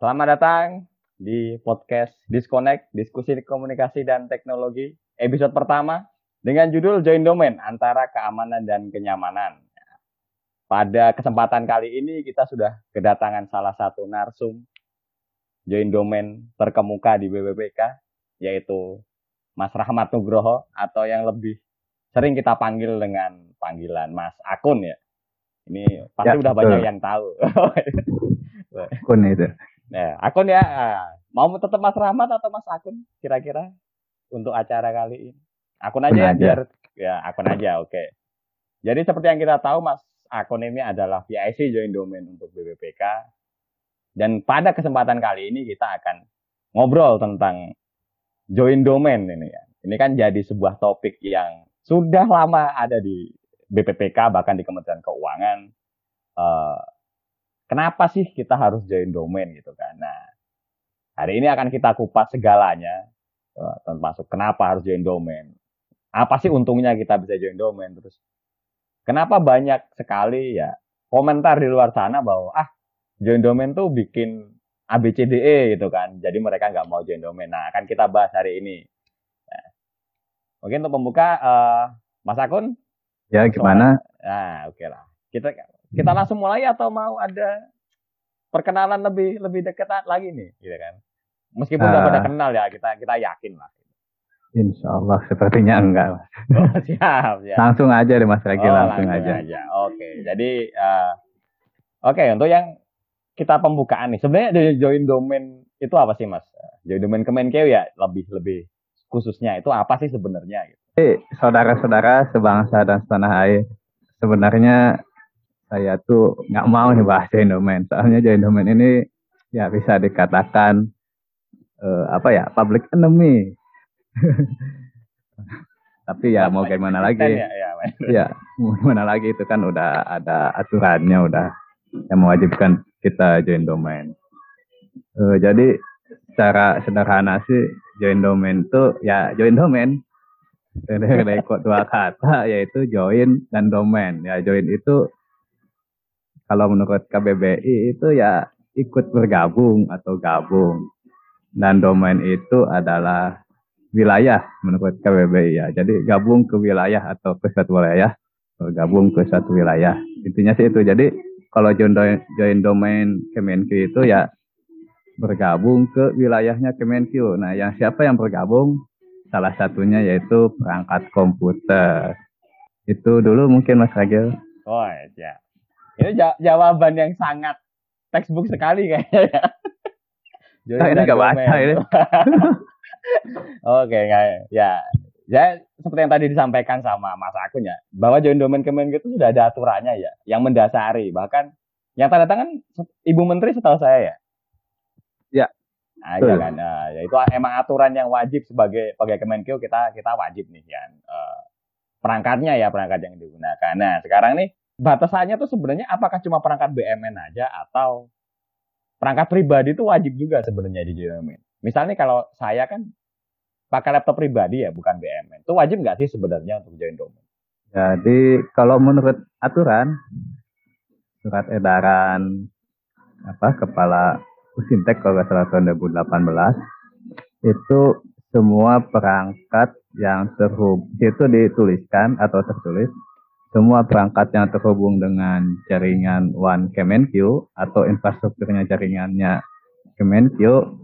Selamat datang di podcast Disconnect, Diskusi Komunikasi dan Teknologi, episode pertama dengan judul Join Domain antara keamanan dan kenyamanan. Pada kesempatan kali ini kita sudah kedatangan salah satu narsum Join Domain terkemuka di BBPK, yaitu Mas Rahmat Nugroho atau yang lebih sering kita panggil dengan panggilan Mas Akun ya. Ini pasti Ya, udah betul. banyak yang tahu. akun itu. Nah, akun ya. ah, Mau tetap Mas Rahmat atau Mas Akun kira-kira untuk acara kali ini? Akun aja ya aja. biar ya akun aja, oke. Jadi seperti yang kita tahu Mas Akun ini adalah PIC join domain untuk BBPK. Dan pada kesempatan kali ini kita akan ngobrol tentang join domain ini ya. Ini kan jadi sebuah topik yang sudah lama ada di BPPK bahkan di Kementerian Keuangan. Eh, kenapa sih kita harus join domain gitu kan? Nah, hari ini akan kita kupas segalanya, termasuk kenapa harus join domain. Apa sih untungnya kita bisa join domain terus? Kenapa banyak sekali ya komentar di luar sana bahwa ah join domain tuh bikin ABCDE gitu kan. Jadi mereka nggak mau join domain. Nah, akan kita bahas hari ini. Nah, mungkin untuk pembuka eh, Mas Akun Ya gimana? Nah, oke lah. Kita kita langsung mulai atau mau ada perkenalan lebih lebih dekat lagi nih, gitu kan? Meskipun udah Ah. pada kenal ya, kita kita yakin lah. Insya Allah sepertinya enggak. Mas. Oh, siap, siap. Langsung aja deh Mas Ragi Oh, langsung, aja. Oke, jadi eh, oke untuk yang kita pembukaan nih. Sebenarnya join domain itu apa sih, Mas? Join domain Kemenkeu ya, lebih lebih khususnya itu apa sih sebenarnya gitu. Saudara-saudara sebangsa dan setanah air, sebenarnya saya tuh nggak mau nih bahas join domain. Soalnya join domain ini ya bisa dikatakan eh, apa ya public enemy. Tapi ya mau gimana lagi? Konten Ya, ya. Ya, mau gimana lagi itu kan udah ada aturannya udah yang mewajibkan kita join domain. Eh, jadi secara sederhana sih join domain itu ya join domain dari dari kok dua kata yaitu join dan domain. Ya join itu kalau menurut KBBI itu ya ikut bergabung atau gabung. Dan domain itu adalah wilayah menurut KBBI ya. Jadi gabung ke wilayah atau ke satu wilayah, atau gabung ke satu wilayah. Intinya sih itu. Jadi kalau join, join domain Kemenq itu ya bergabung ke wilayahnya Kemenq. Nah, yang siapa yang bergabung? Salah satunya yaitu perangkat komputer. Itu dulu mungkin Mas Ragil. Oh, ya. Ini ja- jawaban yang sangat textbook sekali kayaknya ya. Join Ah, ini nggak baca ini. Oke, ya. Ya, seperti yang tadi disampaikan sama Mas Akun ya, bahwa join domain Kemenq itu sudah ada aturannya ya, yang mendasari. Bahkan yang tanda tangan Ibu Menteri setahu saya ya. Ya. Nah, Betul. kan. Nah, ya itu emang aturan yang wajib sebagai sebagai Kemenkeu kita kita wajib nih kan. Eh, perangkatnya ya perangkat yang digunakan. Nah, sekarang nih batasannya tuh sebenarnya apakah cuma perangkat BMN aja atau perangkat pribadi itu wajib juga sebenarnya di domain. Misalnya kalau saya kan pakai laptop pribadi ya bukan BMN. Itu wajib nggak sih sebenarnya untuk join domain? Jadi kalau menurut aturan surat edaran apa kepala Usintek kalau nggak salah tahun 2018 itu semua perangkat yang terhubung itu dituliskan atau tertulis semua perangkat yang terhubung dengan jaringan One Kemenq atau infrastrukturnya jaringannya Kemenq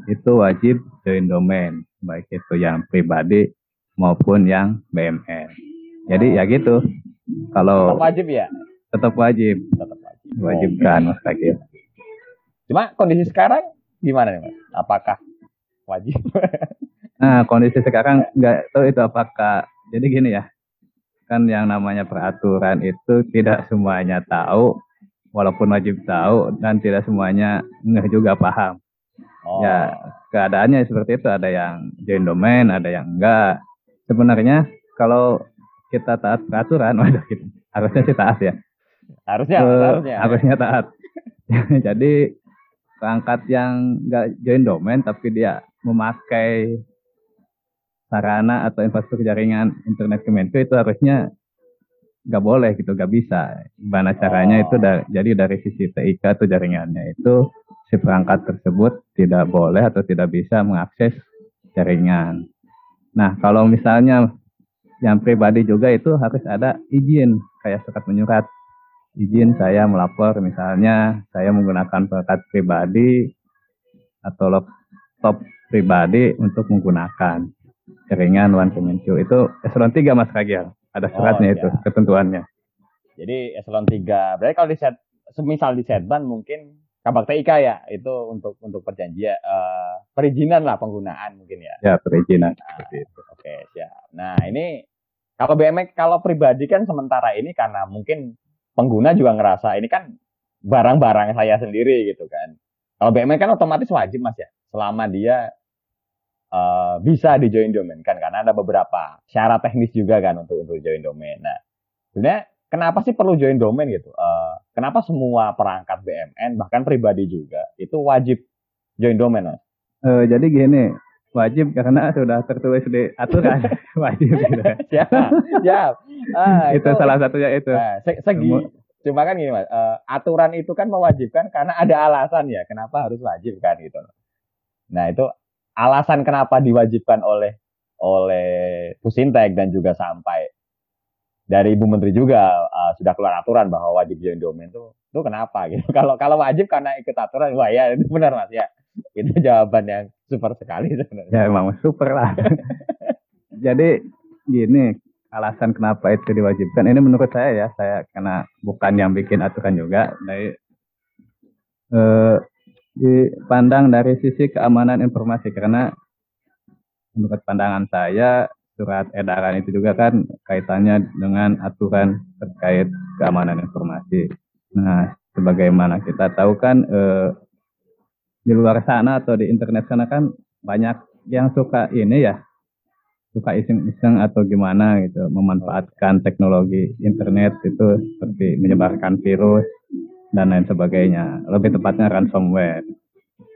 itu wajib join domain baik itu yang pribadi maupun yang BMN. Jadi ya gitu. Kalau Tetap wajib ya? tetap wajib, Tetap wajib. wajibkan Mas Kaki. Cuma kondisi sekarang gimana nih Mas? Apakah wajib? Nah, kondisi sekarang nggak tahu itu apakah jadi gini ya. Kan yang namanya peraturan itu tidak semuanya tahu, walaupun wajib tahu dan tidak semuanya ngeh juga paham. Oh, Ya, keadaannya seperti itu. Ada yang join domain, ada yang enggak. Sebenarnya kalau kita taat peraturan, waduh, gitu. harusnya sih taat ya. harusnya, Eh, harusnya. harusnya taat. Jadi perangkat yang nggak join domain tapi dia memakai sarana atau infrastruktur jaringan internet Kemenko itu harusnya nggak boleh gitu, nggak bisa. Gimana caranya Oh. itu da- jadi dari sisi TIK atau jaringannya itu si perangkat tersebut tidak boleh atau tidak bisa mengakses jaringan. Nah, kalau misalnya yang pribadi juga itu harus ada izin kayak surat menyurat izin saya melapor misalnya saya menggunakan perangkat pribadi atau laptop pribadi untuk menggunakan jaringan One Kemencu itu eselon 3 Mas Kagial ada suratnya oh, itu ya. ketentuannya. Jadi eselon 3 berarti kalau di set semisal di setban mungkin kabak TIK ya itu untuk untuk perjanjian uh, perizinan lah penggunaan mungkin ya. Ya perizinan. Nah, oke siap. Nah ini kalau BMX kalau pribadi kan sementara ini karena mungkin pengguna juga ngerasa ini kan barang-barang saya sendiri gitu kan. Kalau BMX kan otomatis wajib mas ya, selama dia uh, bisa di join domain kan, karena ada beberapa syarat teknis juga kan untuk untuk join domain. Nah, sebenarnya kenapa sih perlu join domain gitu? Uh, kenapa semua perangkat BMN bahkan pribadi juga itu wajib join domain mas? Uh, jadi gini, wajib karena sudah tertulis di aturan wajib gitu. siap siap ah, itu, itu salah satunya itu nah, segi cuma kan gini mas uh, aturan itu kan mewajibkan karena ada alasan ya kenapa harus wajib kan gitu nah itu alasan kenapa diwajibkan oleh oleh Pusintek dan juga sampai dari Ibu Menteri juga uh, sudah keluar aturan bahwa wajib join domain itu itu kenapa gitu kalau kalau wajib karena ikut aturan wah ya itu benar mas ya itu jawaban yang super sekali sebenarnya. Ya emang super lah. Jadi gini, alasan kenapa itu diwajibkan ini menurut saya ya, saya karena bukan yang bikin aturan juga, dari eh, dipandang dari sisi keamanan informasi karena menurut pandangan saya surat edaran itu juga kan kaitannya dengan aturan terkait keamanan informasi. Nah, sebagaimana kita tahu kan eh, di luar sana atau di internet sana kan banyak yang suka ini ya suka iseng-iseng atau gimana gitu memanfaatkan teknologi internet itu seperti menyebarkan virus dan lain sebagainya. Lebih tepatnya ransomware.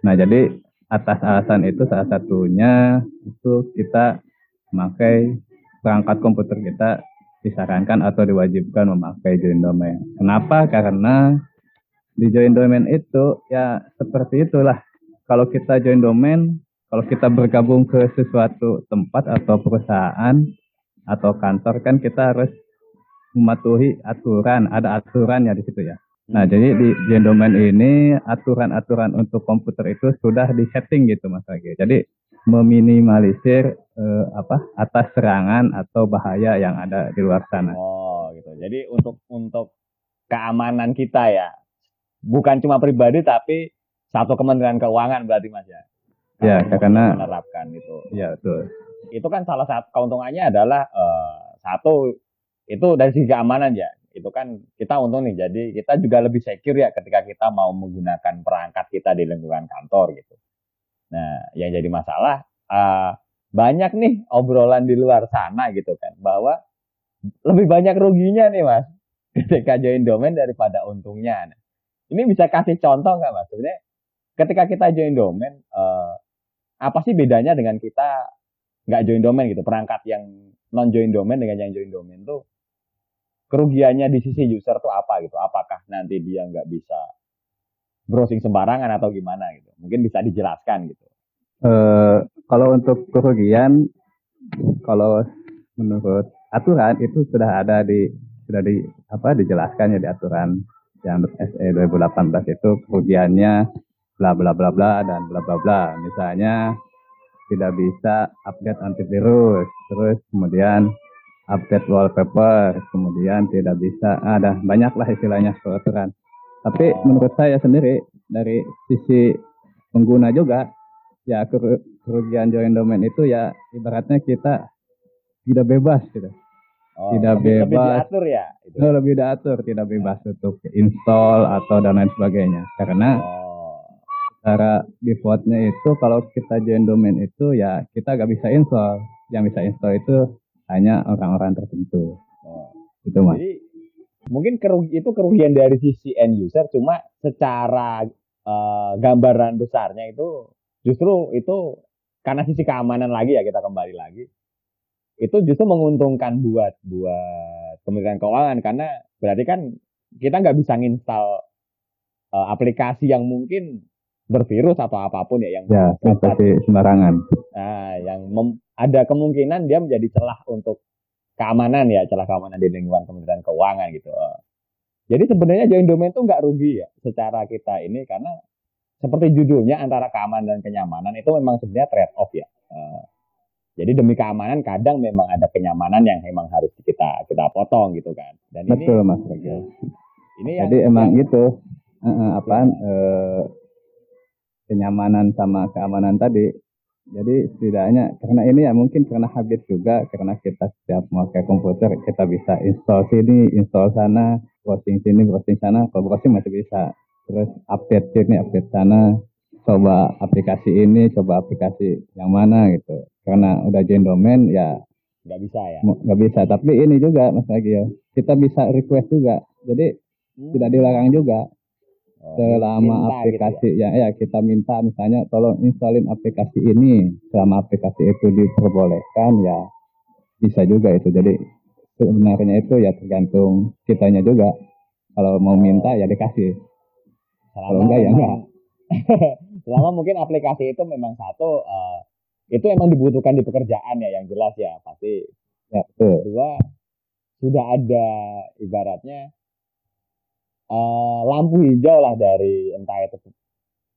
Nah jadi atas alasan itu salah satunya itu kita memakai perangkat komputer kita disarankan atau diwajibkan memakai join domain. Kenapa? Karena di join domain itu ya seperti itulah. Kalau kita join domain, kalau kita bergabung ke sesuatu tempat atau perusahaan atau kantor kan kita harus mematuhi aturan, ada aturannya di situ ya. Nah, jadi di join domain ini aturan-aturan untuk komputer itu sudah di-setting gitu Mas Agi. Jadi meminimalisir eh, apa atas serangan atau bahaya yang ada di luar sana. Oh, gitu. Jadi untuk untuk keamanan kita ya, bukan cuma pribadi tapi satu kementerian keuangan berarti mas ya ya karena menerapkan itu ya betul itu kan salah satu keuntungannya adalah uh, satu itu dari segi keamanan ya itu kan kita untung nih jadi kita juga lebih secure ya ketika kita mau menggunakan perangkat kita di lingkungan kantor gitu nah yang jadi masalah uh, banyak nih obrolan di luar sana gitu kan bahwa lebih banyak ruginya nih mas ketika join domain daripada untungnya. Ini bisa kasih contoh nggak mas? Sebenarnya ketika kita join domain, uh, apa sih bedanya dengan kita nggak join domain gitu? Perangkat yang non join domain dengan yang join domain tuh kerugiannya di sisi user tuh apa gitu? Apakah nanti dia nggak bisa browsing sembarangan atau gimana gitu? Mungkin bisa dijelaskan gitu. Uh, kalau untuk kerugian, kalau menurut aturan itu sudah ada di sudah di apa dijelaskan ya di aturan yang SE 2018 itu kerugiannya bla bla bla bla dan bla bla bla. Misalnya tidak bisa update antivirus, terus kemudian update wallpaper, kemudian tidak bisa ada banyaklah istilahnya peraturan. Tapi menurut saya sendiri dari sisi pengguna juga ya kerugian join domain itu ya ibaratnya kita tidak bebas gitu. Oh, tidak lebih, bebas. Lebih diatur ya? Itu. Oh, lebih diatur, tidak bebas ya. untuk install atau dan lain sebagainya. Karena oh. cara defaultnya itu kalau kita join domain itu ya kita nggak bisa install. Yang bisa install itu hanya orang-orang tertentu. Oh. Itu mas. Jadi mungkin kerugi, itu kerugian dari sisi end user, cuma secara uh, gambaran besarnya itu justru itu karena sisi keamanan lagi ya kita kembali lagi itu justru menguntungkan buat buat Kementerian Keuangan karena berarti kan kita nggak bisa nginstal uh, aplikasi yang mungkin bervirus atau apa pun ya yang Ya, seperti sembarangan. Nah, yang mem- ada kemungkinan dia menjadi celah untuk keamanan ya, celah keamanan di lingkungan Kementerian Keuangan gitu. Eh, Jadi sebenarnya join domain itu nggak rugi ya secara kita ini karena seperti judulnya antara keamanan dan kenyamanan itu memang sebenarnya trade off ya. Eh, Jadi demi keamanan kadang memang ada kenyamanan yang memang harus kita kita potong gitu kan. Dan ini Betul, Mas. Betul. ini yang Jadi emang yang- gitu. Eh, eh, apaan? eh, kenyamanan sama keamanan tadi. Jadi setidaknya karena ini ya mungkin karena habit juga karena kita setiap memakai komputer kita bisa install sini, install sana, browsing sini, browsing sana. Kalau browsing masih bisa. Terus update sini, update sana. Coba aplikasi ini, coba aplikasi yang mana gitu. Karena udah join domain ya nggak bisa ya. Nggak bisa tapi ini juga mas lagi ya kita bisa request juga jadi Hmm. tidak dilarang juga selama minta gitu ya. aplikasi ya. ya kita minta misalnya tolong installin aplikasi ini. Selama aplikasi itu diperbolehkan ya bisa juga itu. Jadi sebenarnya itu ya tergantung kitanya juga. Kalau mau minta ya dikasih. Kalau enggak, ya memang- selama mungkin aplikasi itu memang satu eh, itu emang dibutuhkan di pekerjaan ya yang jelas ya. Pasti ya betul. kedua sudah ada ibaratnya eh, lampu hijau lah dari entah itu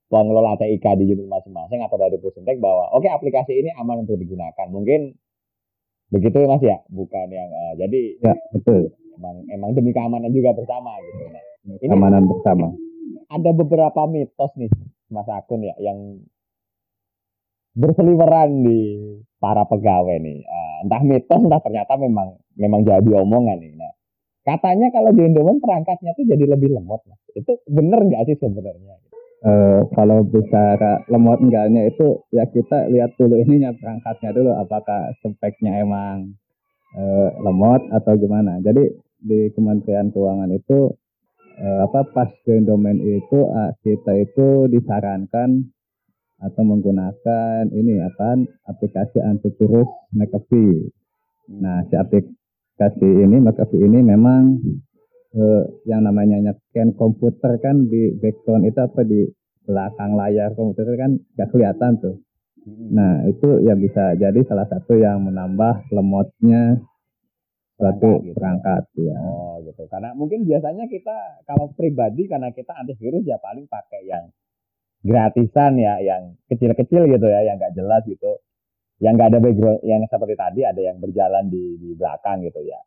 pengelola TIK di unit masing-masing atau dari Pusintek bahwa oke aplikasi ini aman untuk digunakan. Mungkin begitu ya mas ya? Bukan yang eh, jadi ya betul. emang emang demi keamanan juga bersama gitu nah ini keamanan bersama. ada beberapa mitos nih Mas Akun ya yang berseliweran di para pegawai nih. Eh, entah mitos entah ternyata memang memang jadi omongan nih. Nah, katanya kalau di Indomain perangkatnya tuh jadi lebih lemot Mas. Itu bener nggak sih sebenarnya? Eh, kalau bicara lemot enggaknya itu ya kita lihat dulu ininya perangkatnya dulu apakah speknya emang eh, lemot atau gimana. Jadi di Kementerian Keuangan itu eh, apa pas join domain itu ah, kita itu disarankan atau menggunakan ini apa aplikasi antivirus McAfee. Nah, si aplikasi ini McAfee ini memang eh, yang namanya scan komputer kan di background itu apa di belakang layar komputer kan nggak kelihatan tuh. Nah itu ya bisa jadi salah satu yang menambah lemotnya suatu Perangkat gitu. perangkat ya. Oh gitu. Karena mungkin biasanya kita kalau pribadi karena kita antivirus ya paling pakai yang gratisan ya, yang kecil-kecil gitu ya, yang nggak jelas gitu. Yang nggak ada background, yang seperti tadi ada yang berjalan di di belakang gitu ya.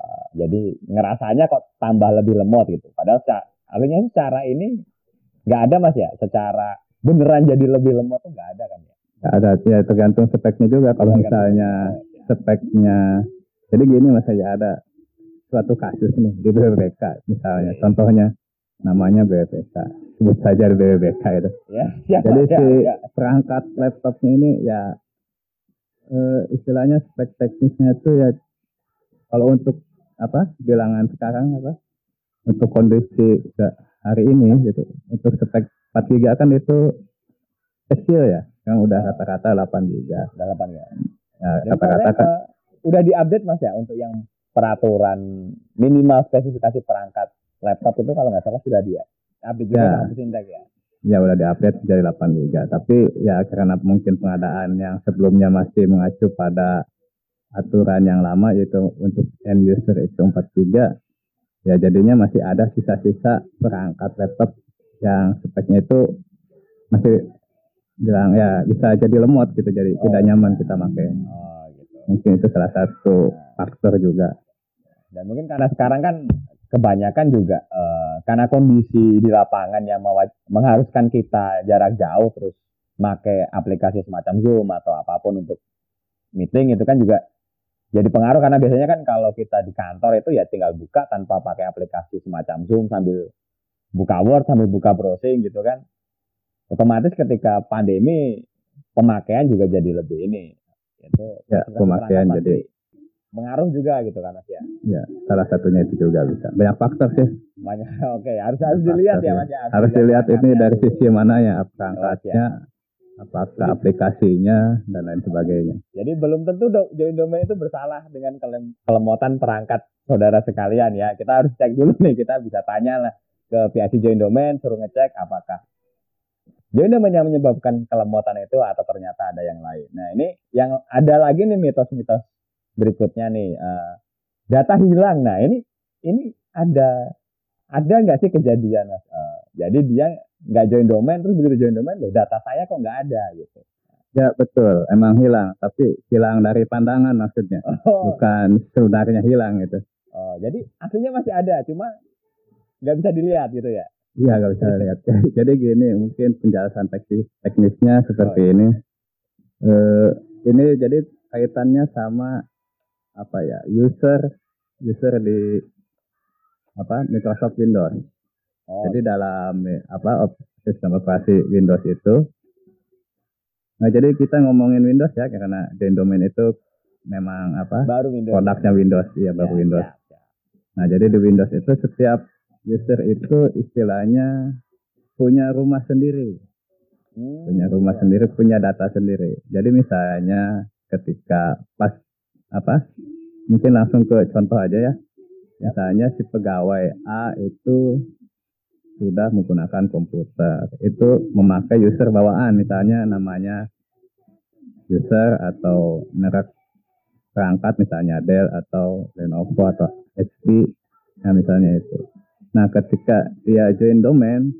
Eh, jadi ngerasanya kok tambah lebih lemot gitu. Padahal secara, artinya secara ini nggak ada mas ya, secara beneran jadi lebih lemot tuh nggak ada kan ya. Nggak ada ya tergantung speknya juga kalau misalnya speknya. Jadi gini mas saya ada suatu kasus nih di BPK misalnya contohnya namanya BPK sebut saja BPK itu. Ya, siapa Jadi ya, si ya. perangkat laptopnya ini ya eh, istilahnya spek teknisnya itu ya kalau untuk apa bilangan sekarang apa untuk kondisi hari ini gitu untuk spek 4 giga kan itu kecil ya yang udah rata-rata 8 giga Delapan ya. ya, Dan rata-rata kan eh, udah diupdate mas ya untuk yang peraturan minimal spesifikasi perangkat laptop itu kalau nggak salah sudah dia update juga Ya. Pusintek ya. Ya udah diupdate jadi 8 giga tapi ya karena mungkin pengadaan yang sebelumnya masih mengacu pada aturan yang lama yaitu untuk end user itu 4 giga ya jadinya masih ada sisa-sisa perangkat laptop yang speknya itu masih bilang ya bisa jadi lemot gitu jadi Oh. tidak nyaman kita pakai Oh gitu. mungkin itu salah satu faktor juga Dan mungkin karena sekarang kan kebanyakan juga eh, karena kondisi di lapangan yang mengharuskan kita jarak jauh terus pakai aplikasi semacam Zoom atau apa pun untuk meeting itu kan juga jadi pengaruh. Karena biasanya kan kalau kita di kantor itu ya tinggal buka tanpa pakai aplikasi semacam Zoom sambil buka Word sambil buka browsing gitu kan. Otomatis ketika pandemi pemakaian juga jadi lebih ini. Itu Ya, pemakaian jadi- mengaruh juga gitu kan Mas ya? Ya salah satunya itu juga bisa. Banyak faktor sih. Banyak oke harus harus dilihat ya mas ya? Harus dilihat ini dari sisi mana ya perangkatnya apakah aplikasinya dan lain sebagainya. Jadi belum tentu do- join domain itu bersalah dengan kelem- kelemotan perangkat saudara sekalian ya. Kita harus cek dulu nih kita bisa tanya lah ke PIC join domain suruh ngecek apakah Join domain yang menyebabkan kelemotan itu atau ternyata ada yang lain. Nah ini yang ada lagi nih mitos-mitos berikutnya nih. Uh, data hilang. Nah ini ini ada ada nggak sih kejadian mas? Uh, jadi dia nggak join domain terus begitu join domain loh data saya kok nggak ada gitu. Ya betul, emang hilang, tapi hilang dari pandangan maksudnya, oh. bukan sebenarnya hilang gitu. Oh, jadi aslinya masih ada, cuma nggak bisa dilihat gitu ya? Iya nggak bisa lihat. jadi gini, mungkin penjelasan teknis teknisnya seperti oh. ini. Uh, ini jadi kaitannya sama apa ya user user di apa Microsoft Windows. Oh. Jadi dalam apa sistem operasi Windows itu Nah, jadi kita ngomongin Windows ya karena Domain itu memang apa? Baru Windows. Produknya Windows, iya baru ya, Windows. Ya, ya. Nah, jadi di Windows itu setiap user itu istilahnya punya rumah sendiri. Hmm, punya rumah ya. sendiri, punya data sendiri. Jadi misalnya ketika pas apa? Mungkin langsung ke contoh aja ya. Misalnya si pegawai A itu sudah menggunakan komputer. Itu memakai user bawaan, misalnya namanya user atau merek perangkat misalnya Dell atau Lenovo atau HP, nah misalnya itu. Nah ketika dia join domain,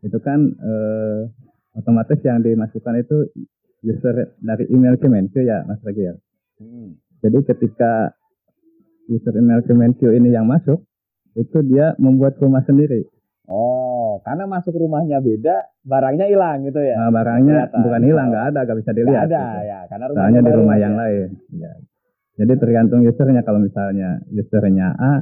itu kan eh, otomatis yang dimasukkan itu user dari email Kemenkyu ya Mas Regil. Hmm. Jadi ketika user email Kemenkyu ini yang masuk, itu dia membuat rumah sendiri. Oh, karena masuk rumahnya beda, barangnya hilang gitu ya? Nah, barangnya Kelihatan. bukan hilang, nggak ada, nggak bisa dilihat. Gak ada gitu. ya, karena rumahnya di rumah yang ya. lain. Ya. Jadi tergantung usernya. Kalau misalnya usernya A,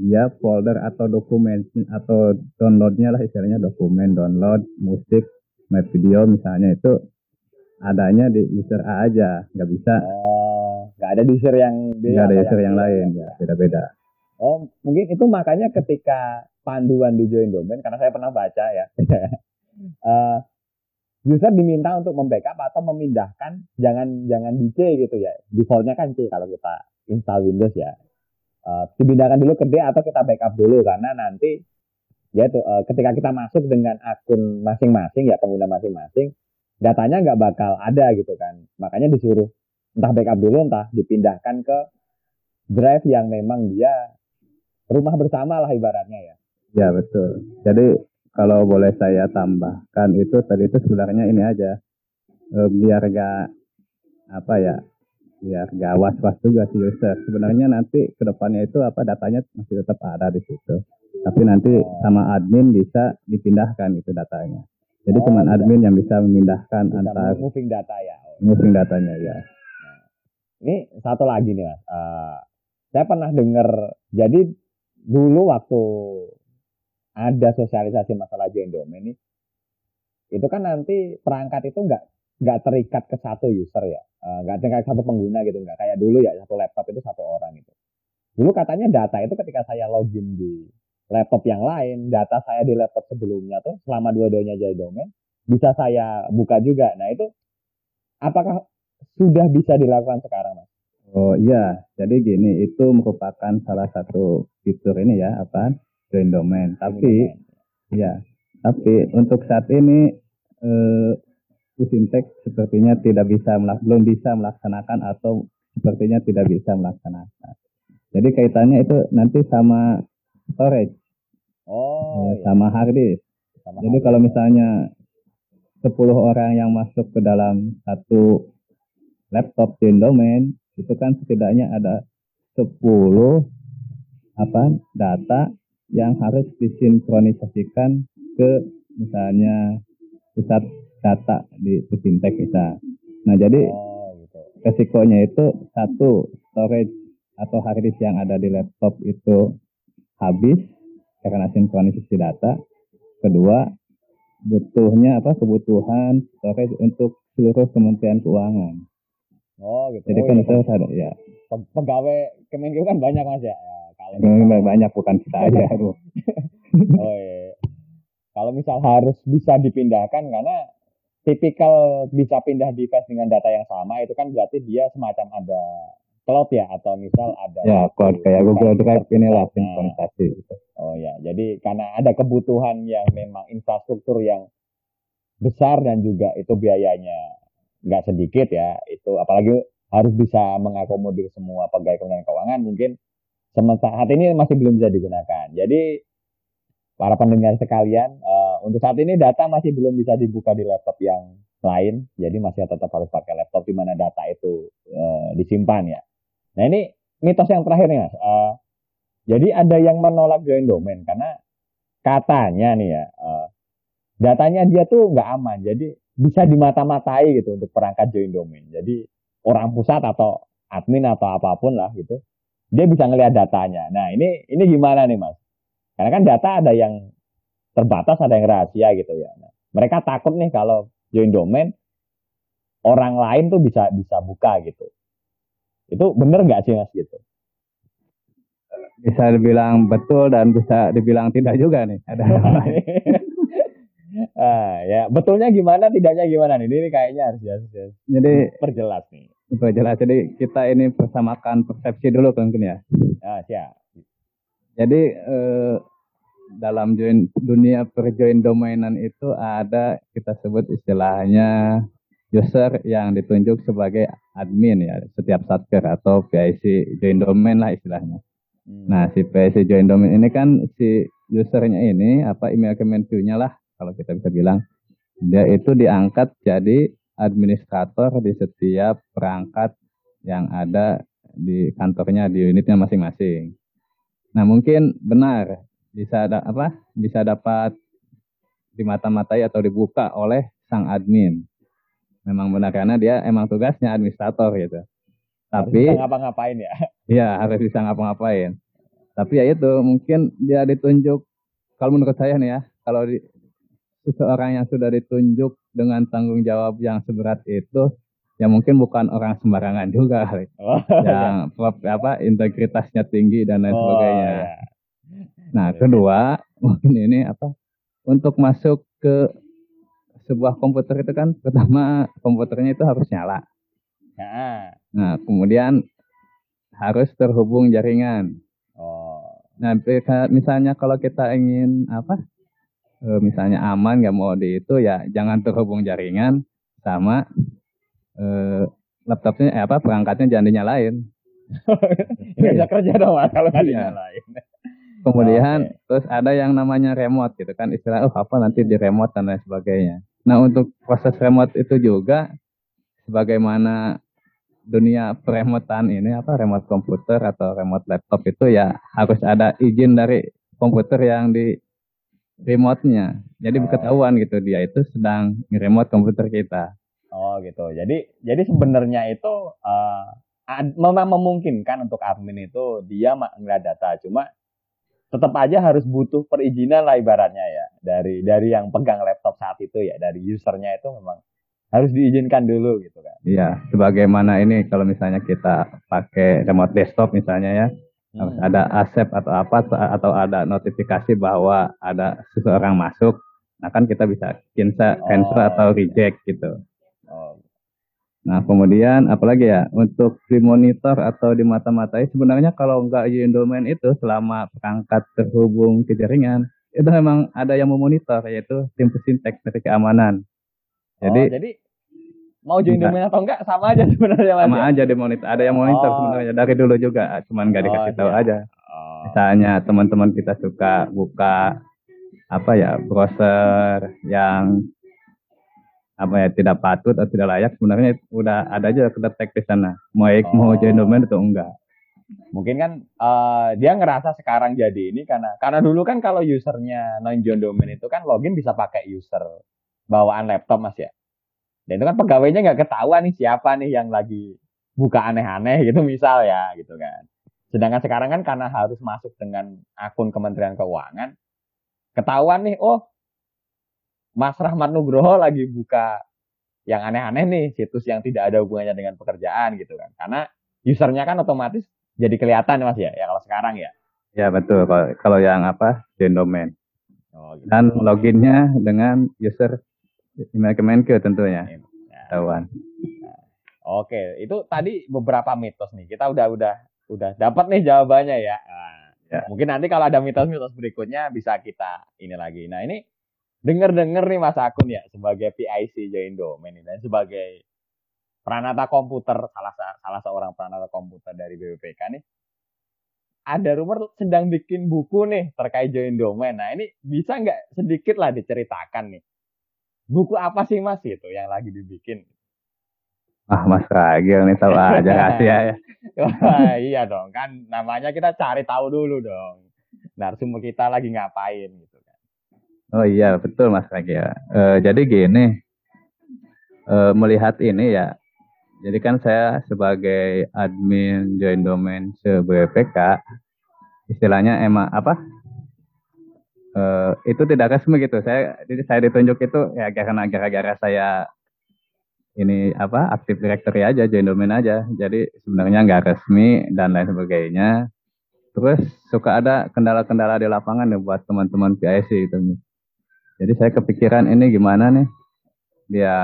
dia folder atau dokumen atau downloadnya lah istilahnya dokumen, download, musik, my video misalnya itu adanya di user A aja, nggak bisa. Oh, nggak ada user yang nggak ada user yang, yang lain, ya beda-beda. Oh, mungkin itu makanya ketika panduan di join domain karena saya pernah baca ya. uh, user diminta untuk membackup atau memindahkan jangan jangan di C gitu ya. Defaultnya kan C kalau kita install Windows ya. Uh, dipindahkan dulu ke D atau kita backup dulu karena nanti ya itu uh, ketika kita masuk dengan akun masing-masing ya pengguna masing-masing datanya nggak bakal ada gitu kan. Makanya disuruh entah backup dulu entah dipindahkan ke drive yang memang dia rumah bersama lah ibaratnya ya. Ya betul. Jadi kalau boleh saya tambahkan itu tadi itu sebenarnya ini aja e, biar gak apa ya biar gak was-was juga si user. Sebenarnya nanti ke depannya itu apa datanya masih tetap ada di situ. Tapi nanti sama admin bisa dipindahkan itu datanya. Jadi oh, cuma admin yang bisa memindahkan bisa antar moving data ya. Moving datanya ya. Ini satu lagi nih mas. Uh, saya pernah dengar jadi dulu waktu ada sosialisasi masalah domain ini, itu kan nanti perangkat itu nggak nggak terikat ke satu user ya, eh, nggak uh, terikat satu pengguna gitu, nggak kayak dulu ya satu laptop itu satu orang gitu. Dulu katanya data itu ketika saya login di laptop yang lain, data saya di laptop sebelumnya tuh selama dua-duanya join domain bisa saya buka juga. Nah itu apakah sudah bisa dilakukan sekarang mas? Oh iya, jadi gini itu merupakan salah satu fitur ini ya apa join domain. Tapi ya, tapi untuk saat ini eh, Usintek sepertinya tidak bisa belum bisa melaksanakan atau sepertinya tidak bisa melaksanakan. Jadi kaitannya itu nanti sama storage. Oh, eh, sama iya. hard disk. Sama Jadi hard kalau misalnya 10 orang yang masuk ke dalam satu laptop domain itu kan setidaknya ada 10 apa data yang harus disinkronisasikan ke misalnya pusat data di fintech kita. Nah jadi oh, gitu. resikonya itu satu storage atau hard disk yang ada di laptop itu habis karena sinkronisasi data. Kedua butuhnya apa kebutuhan storage untuk seluruh Kementerian Keuangan. Oh gitu. Jadi oh, kan iya. itu ada ya. Pegawai Kemenkeu kan banyak mas ya. Kalau banyak bukan kita aja. oh iya. Kalau misal harus bisa dipindahkan karena tipikal bisa pindah device dengan data yang sama itu kan berarti dia semacam ada cloud ya atau misal ada ya cloud kayak Google Drive inilah sinkronisasi gitu. Oh ya, jadi karena ada kebutuhan yang memang infrastruktur yang besar dan juga itu biayanya nggak sedikit ya. Itu apalagi harus bisa mengakomodir semua pegawai kementerian keuangan mungkin saat ini masih belum bisa digunakan. Jadi para pendengar sekalian, uh, untuk saat ini data masih belum bisa dibuka di laptop yang lain, jadi masih tetap harus pakai laptop di mana data itu uh, disimpan ya. Nah ini mitos yang terakhir nih mas. Uh, jadi ada yang menolak join domain karena katanya nih ya, uh, datanya dia tuh nggak aman, jadi bisa dimata-matai gitu untuk perangkat join domain. Jadi orang pusat atau admin atau apa pun lah gitu, dia bisa ngelihat datanya. Nah ini ini gimana nih mas? Karena kan data ada yang terbatas, ada yang rahasia gitu ya. Nah, mereka takut nih kalau join domain orang lain tuh bisa bisa buka gitu. Itu bener nggak sih mas gitu? Bisa dibilang betul dan bisa dibilang tidak juga nih. Ada ah, ya betulnya gimana, tidaknya gimana nih? Ini kayaknya harus jelas. Jadi perjelas nih. Perjelas. Jadi kita ini persamakan persepsi dulu mungkin ya. Ah, siap. Jadi eh, dalam join dunia perjoin domainan itu ada kita sebut istilahnya user yang ditunjuk sebagai admin ya setiap satker atau PIC join domain lah istilahnya. Hmm. Nah si PIC join domain ini kan si usernya ini apa email kementerinya lah kalau kita bisa bilang dia itu diangkat jadi administrator di setiap perangkat yang ada di kantornya di unitnya masing-masing. Nah mungkin benar bisa ada apa bisa dapat dimata-matai atau dibuka oleh sang admin. Memang benar karena dia emang tugasnya administrator gitu. Tapi harus bisa ngapa-ngapain ya? Iya harus bisa ngapa-ngapain. Tapi ya itu mungkin dia ditunjuk kalau menurut saya nih ya kalau di, seseorang yang sudah ditunjuk dengan tanggung jawab yang seberat itu ya mungkin bukan orang sembarangan juga oh, yang iya. apa integritasnya tinggi dan lain oh, sebagainya. Iya. Nah, kedua, mungkin ini apa? Untuk masuk ke sebuah komputer itu kan pertama komputernya itu harus nyala. Ya. Nah, kemudian harus terhubung jaringan. Oh. Nah, misalnya kalau kita ingin apa? E, misalnya aman nggak mau di itu ya jangan terhubung jaringan sama e, laptopnya eh, apa perangkatnya jangan dinyalain. Nggak bisa kerja dong kalau nggak dinyalain. Kemudian okay. terus ada yang namanya remote gitu kan istilah oh apa nanti di remote dan lain sebagainya. Nah untuk proses remote itu juga sebagaimana dunia peremotan ini apa remote komputer atau remote laptop itu ya harus ada izin dari komputer yang di remote-nya. Jadi oh. ketahuan gitu dia itu sedang remote komputer kita. Oh gitu. Jadi jadi sebenarnya itu uh, memang memungkinkan untuk admin itu dia ngeliat data. Cuma tetap aja harus butuh perizinan lah ibaratnya ya dari dari yang pegang laptop saat itu ya dari usernya itu memang harus diizinkan dulu gitu kan. Iya, sebagaimana ini kalau misalnya kita pakai remote desktop misalnya ya hmm. harus ada accept atau apa atau ada notifikasi bahwa ada seseorang masuk, nah kan kita bisa cancel, cancel oh, atau reject gitu. Oh, Nah, kemudian apalagi ya untuk di monitor atau di mata-matai sebenarnya kalau nggak izin domain itu selama perangkat terhubung ke jaringan itu memang ada yang memonitor yaitu tim pesintek dari keamanan. Jadi, oh, jadi mau join domain atau enggak sama aja sebenarnya Sama ya? aja monitor. Ada yang monitor oh. sebenarnya dari dulu juga, cuman nggak dikasih oh, tahu iya. aja. Oh. Misalnya teman-teman kita suka buka apa ya browser yang apa ya tidak patut atau tidak layak sebenarnya udah ada aja kedetek di sana mau oh. mau join domain atau enggak mungkin kan uh, dia ngerasa sekarang jadi ini karena karena dulu kan kalau usernya non join domain itu kan login bisa pakai user bawaan laptop mas ya dan itu kan pegawainya nggak ketahuan nih siapa nih yang lagi buka aneh-aneh gitu misal ya gitu kan sedangkan sekarang kan karena harus masuk dengan akun Kementerian Keuangan ketahuan nih oh Mas Rahmat Nugroho lagi buka yang aneh-aneh nih, situs yang tidak ada hubungannya dengan pekerjaan gitu kan. Karena usernya kan otomatis jadi kelihatan Mas ya, ya kalau sekarang ya. Ya betul, kalau, kalau yang apa, domain. Oh, gitu. Dan loginnya dengan user email Kemenkeu tentunya. Ya. Nah, oke, itu tadi beberapa mitos nih. Kita udah udah udah dapat nih jawabannya ya. Nah, ya. Mungkin nanti kalau ada mitos-mitos berikutnya bisa kita ini lagi. Nah ini Dengar-dengar nih Mas Akun ya sebagai PIC join domain dan sebagai pranata komputer salah salah seorang pranata komputer dari BPPK nih ada rumor sedang bikin buku nih terkait join domain. Nah ini bisa nggak sedikit lah diceritakan nih buku apa sih Mas itu yang lagi dibikin? Ah Mas Ragil nih tahu aja kasih ya. Wah, iya dong kan namanya kita cari tahu dulu dong. Narsumber kita lagi ngapain gitu. Oh iya betul Mas Ragi ya. E, jadi gini, e, melihat ini ya, jadi kan saya sebagai admin join domain se BPK, istilahnya emang apa? E, itu tidak resmi gitu. Saya jadi saya ditunjuk itu ya karena gara-gara saya ini apa aktif directory aja join domain aja. Jadi sebenarnya nggak resmi dan lain sebagainya. Terus suka ada kendala-kendala di lapangan ya buat teman-teman PIC itu jadi saya kepikiran ini gimana nih dia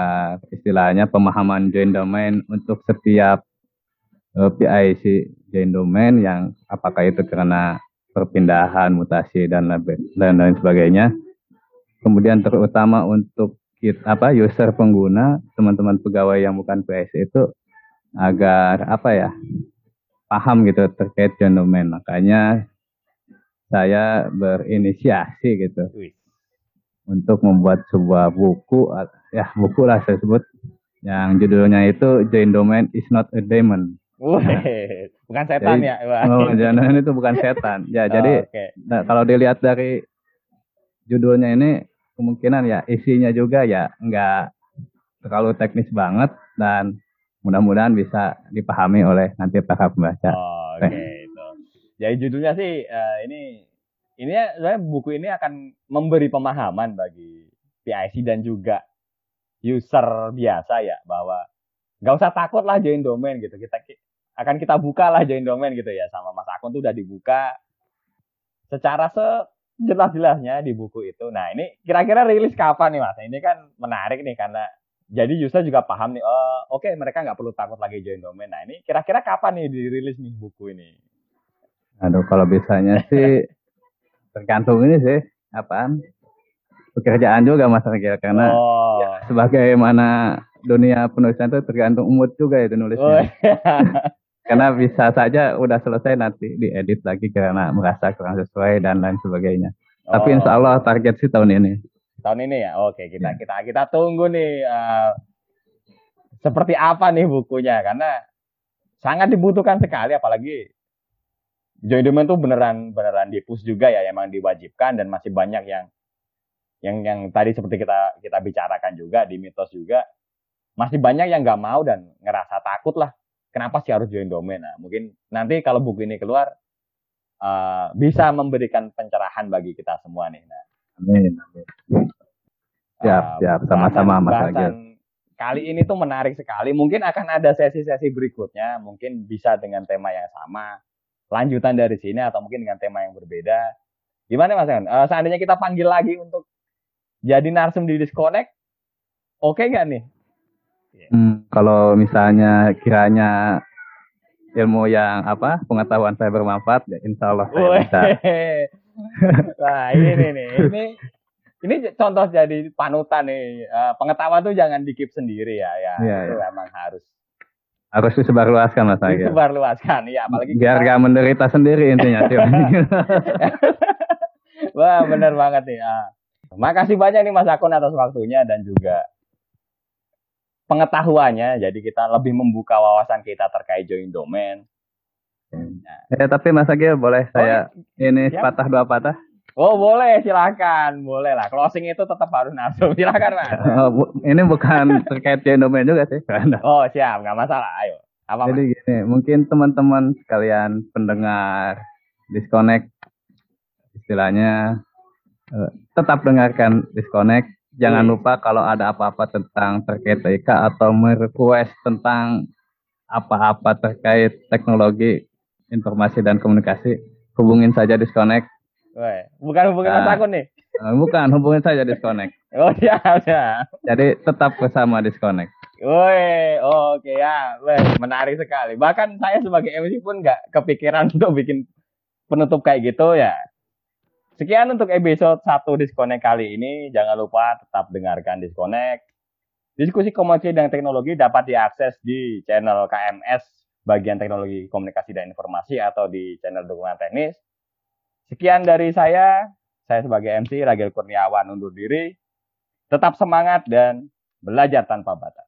istilahnya pemahaman join domain untuk setiap eh, PIC join domain yang apakah itu karena perpindahan, mutasi dan dan lain sebagainya. Kemudian terutama untuk kita, apa user pengguna, teman-teman pegawai yang bukan PIC itu agar apa ya paham gitu terkait domain. Makanya saya berinisiasi gitu untuk membuat sebuah buku ya buku lah saya sebut yang judulnya itu Join Domain is not a demon. Wih, bukan setan jadi, ya? Oh, jangan itu bukan setan. Ya, oh, jadi okay. nah, kalau dilihat dari judulnya ini kemungkinan ya isinya juga ya nggak terlalu teknis banget dan mudah-mudahan bisa dipahami oleh nanti para pembaca. Oh, Oke, okay. itu. Jadi judulnya sih uh, ini ini saya buku ini akan memberi pemahaman bagi PIC dan juga user biasa ya bahwa nggak usah takut lah join domain gitu kita akan kita buka lah join domain gitu ya sama Mas Akun tuh udah dibuka secara sejelas-jelasnya di buku itu. Nah ini kira-kira rilis kapan nih Mas? Ini kan menarik nih karena jadi user juga paham nih. Oh oke okay, mereka nggak perlu takut lagi join domain. Nah ini kira-kira kapan nih dirilis nih buku ini? Aduh kalau bisanya sih tergantung ini sih apaan pekerjaan juga mas Regil karena oh. ya, sebagaimana dunia penulisan itu tergantung mood juga itu nulisnya. Oh, iya. karena bisa saja udah selesai nanti diedit lagi karena merasa kurang sesuai dan lain sebagainya. Oh. Tapi insya Allah target sih tahun ini. Tahun ini ya, oke kita ya. kita kita tunggu nih uh, seperti apa nih bukunya karena sangat dibutuhkan sekali apalagi join domain tuh beneran beneran dipus juga ya emang diwajibkan dan masih banyak yang yang yang tadi seperti kita kita bicarakan juga di mitos juga masih banyak yang nggak mau dan ngerasa takut lah kenapa sih harus join domain? Nah mungkin nanti kalau buku ini keluar uh, bisa memberikan pencerahan bagi kita semua nih nah. Amin amin. Siap uh, siap. sama-sama mas Agil. kali ini tuh menarik sekali. Mungkin akan ada sesi-sesi berikutnya. Mungkin bisa dengan tema yang sama. Lanjutan dari sini atau mungkin dengan tema yang berbeda. Gimana Mas Evan? Uh, seandainya kita panggil lagi untuk jadi narsum di disconnect, oke okay nggak nih? Hmm, kalau misalnya kiranya ilmu yang apa pengetahuan saya bermanfaat, ya insya Allah saya bisa. nah ini nih, ini ini contoh jadi panutan nih. Uh, pengetahuan tuh jangan dikip sendiri ya, ya. ya itu ya. memang harus harus disebarluaskan mas Agil. Disebarluaskan, ya apalagi biar kita... gak menderita sendiri intinya. Wah benar banget nih. Ah. Makasih banyak nih Mas Akun atas waktunya dan juga pengetahuannya. Jadi kita lebih membuka wawasan kita terkait join domain. Nah. Ya, tapi Mas Agil boleh saya ini siap. patah dua patah? Oh boleh silakan boleh lah closing itu tetap harus nafsu silakan mas. Oh, bu, ini bukan terkait domain juga sih. oh siap nggak masalah ayo. Apa, Jadi mas? gini mungkin teman-teman sekalian pendengar disconnect istilahnya uh, tetap dengarkan disconnect. Jangan hmm. lupa kalau ada apa-apa tentang terkait TIK atau merequest tentang apa-apa terkait teknologi informasi dan komunikasi hubungin saja disconnect bukan hubungin nah, Mas Akun nih. Eh, bukan, hubungin saja disconnect. Oh siap, siap. Jadi tetap bersama disconnect. Woi, oke okay, ya, Weh, menarik sekali. Bahkan saya sebagai MC pun nggak kepikiran untuk bikin penutup kayak gitu ya. Sekian untuk episode 1 Disconnect kali ini. Jangan lupa tetap dengarkan Disconnect. Diskusi komunikasi dan teknologi dapat diakses di channel KMS bagian teknologi komunikasi dan informasi atau di channel dukungan teknis. Sekian dari saya. Saya sebagai MC Ragil Kurniawan undur diri. Tetap semangat dan belajar tanpa batas.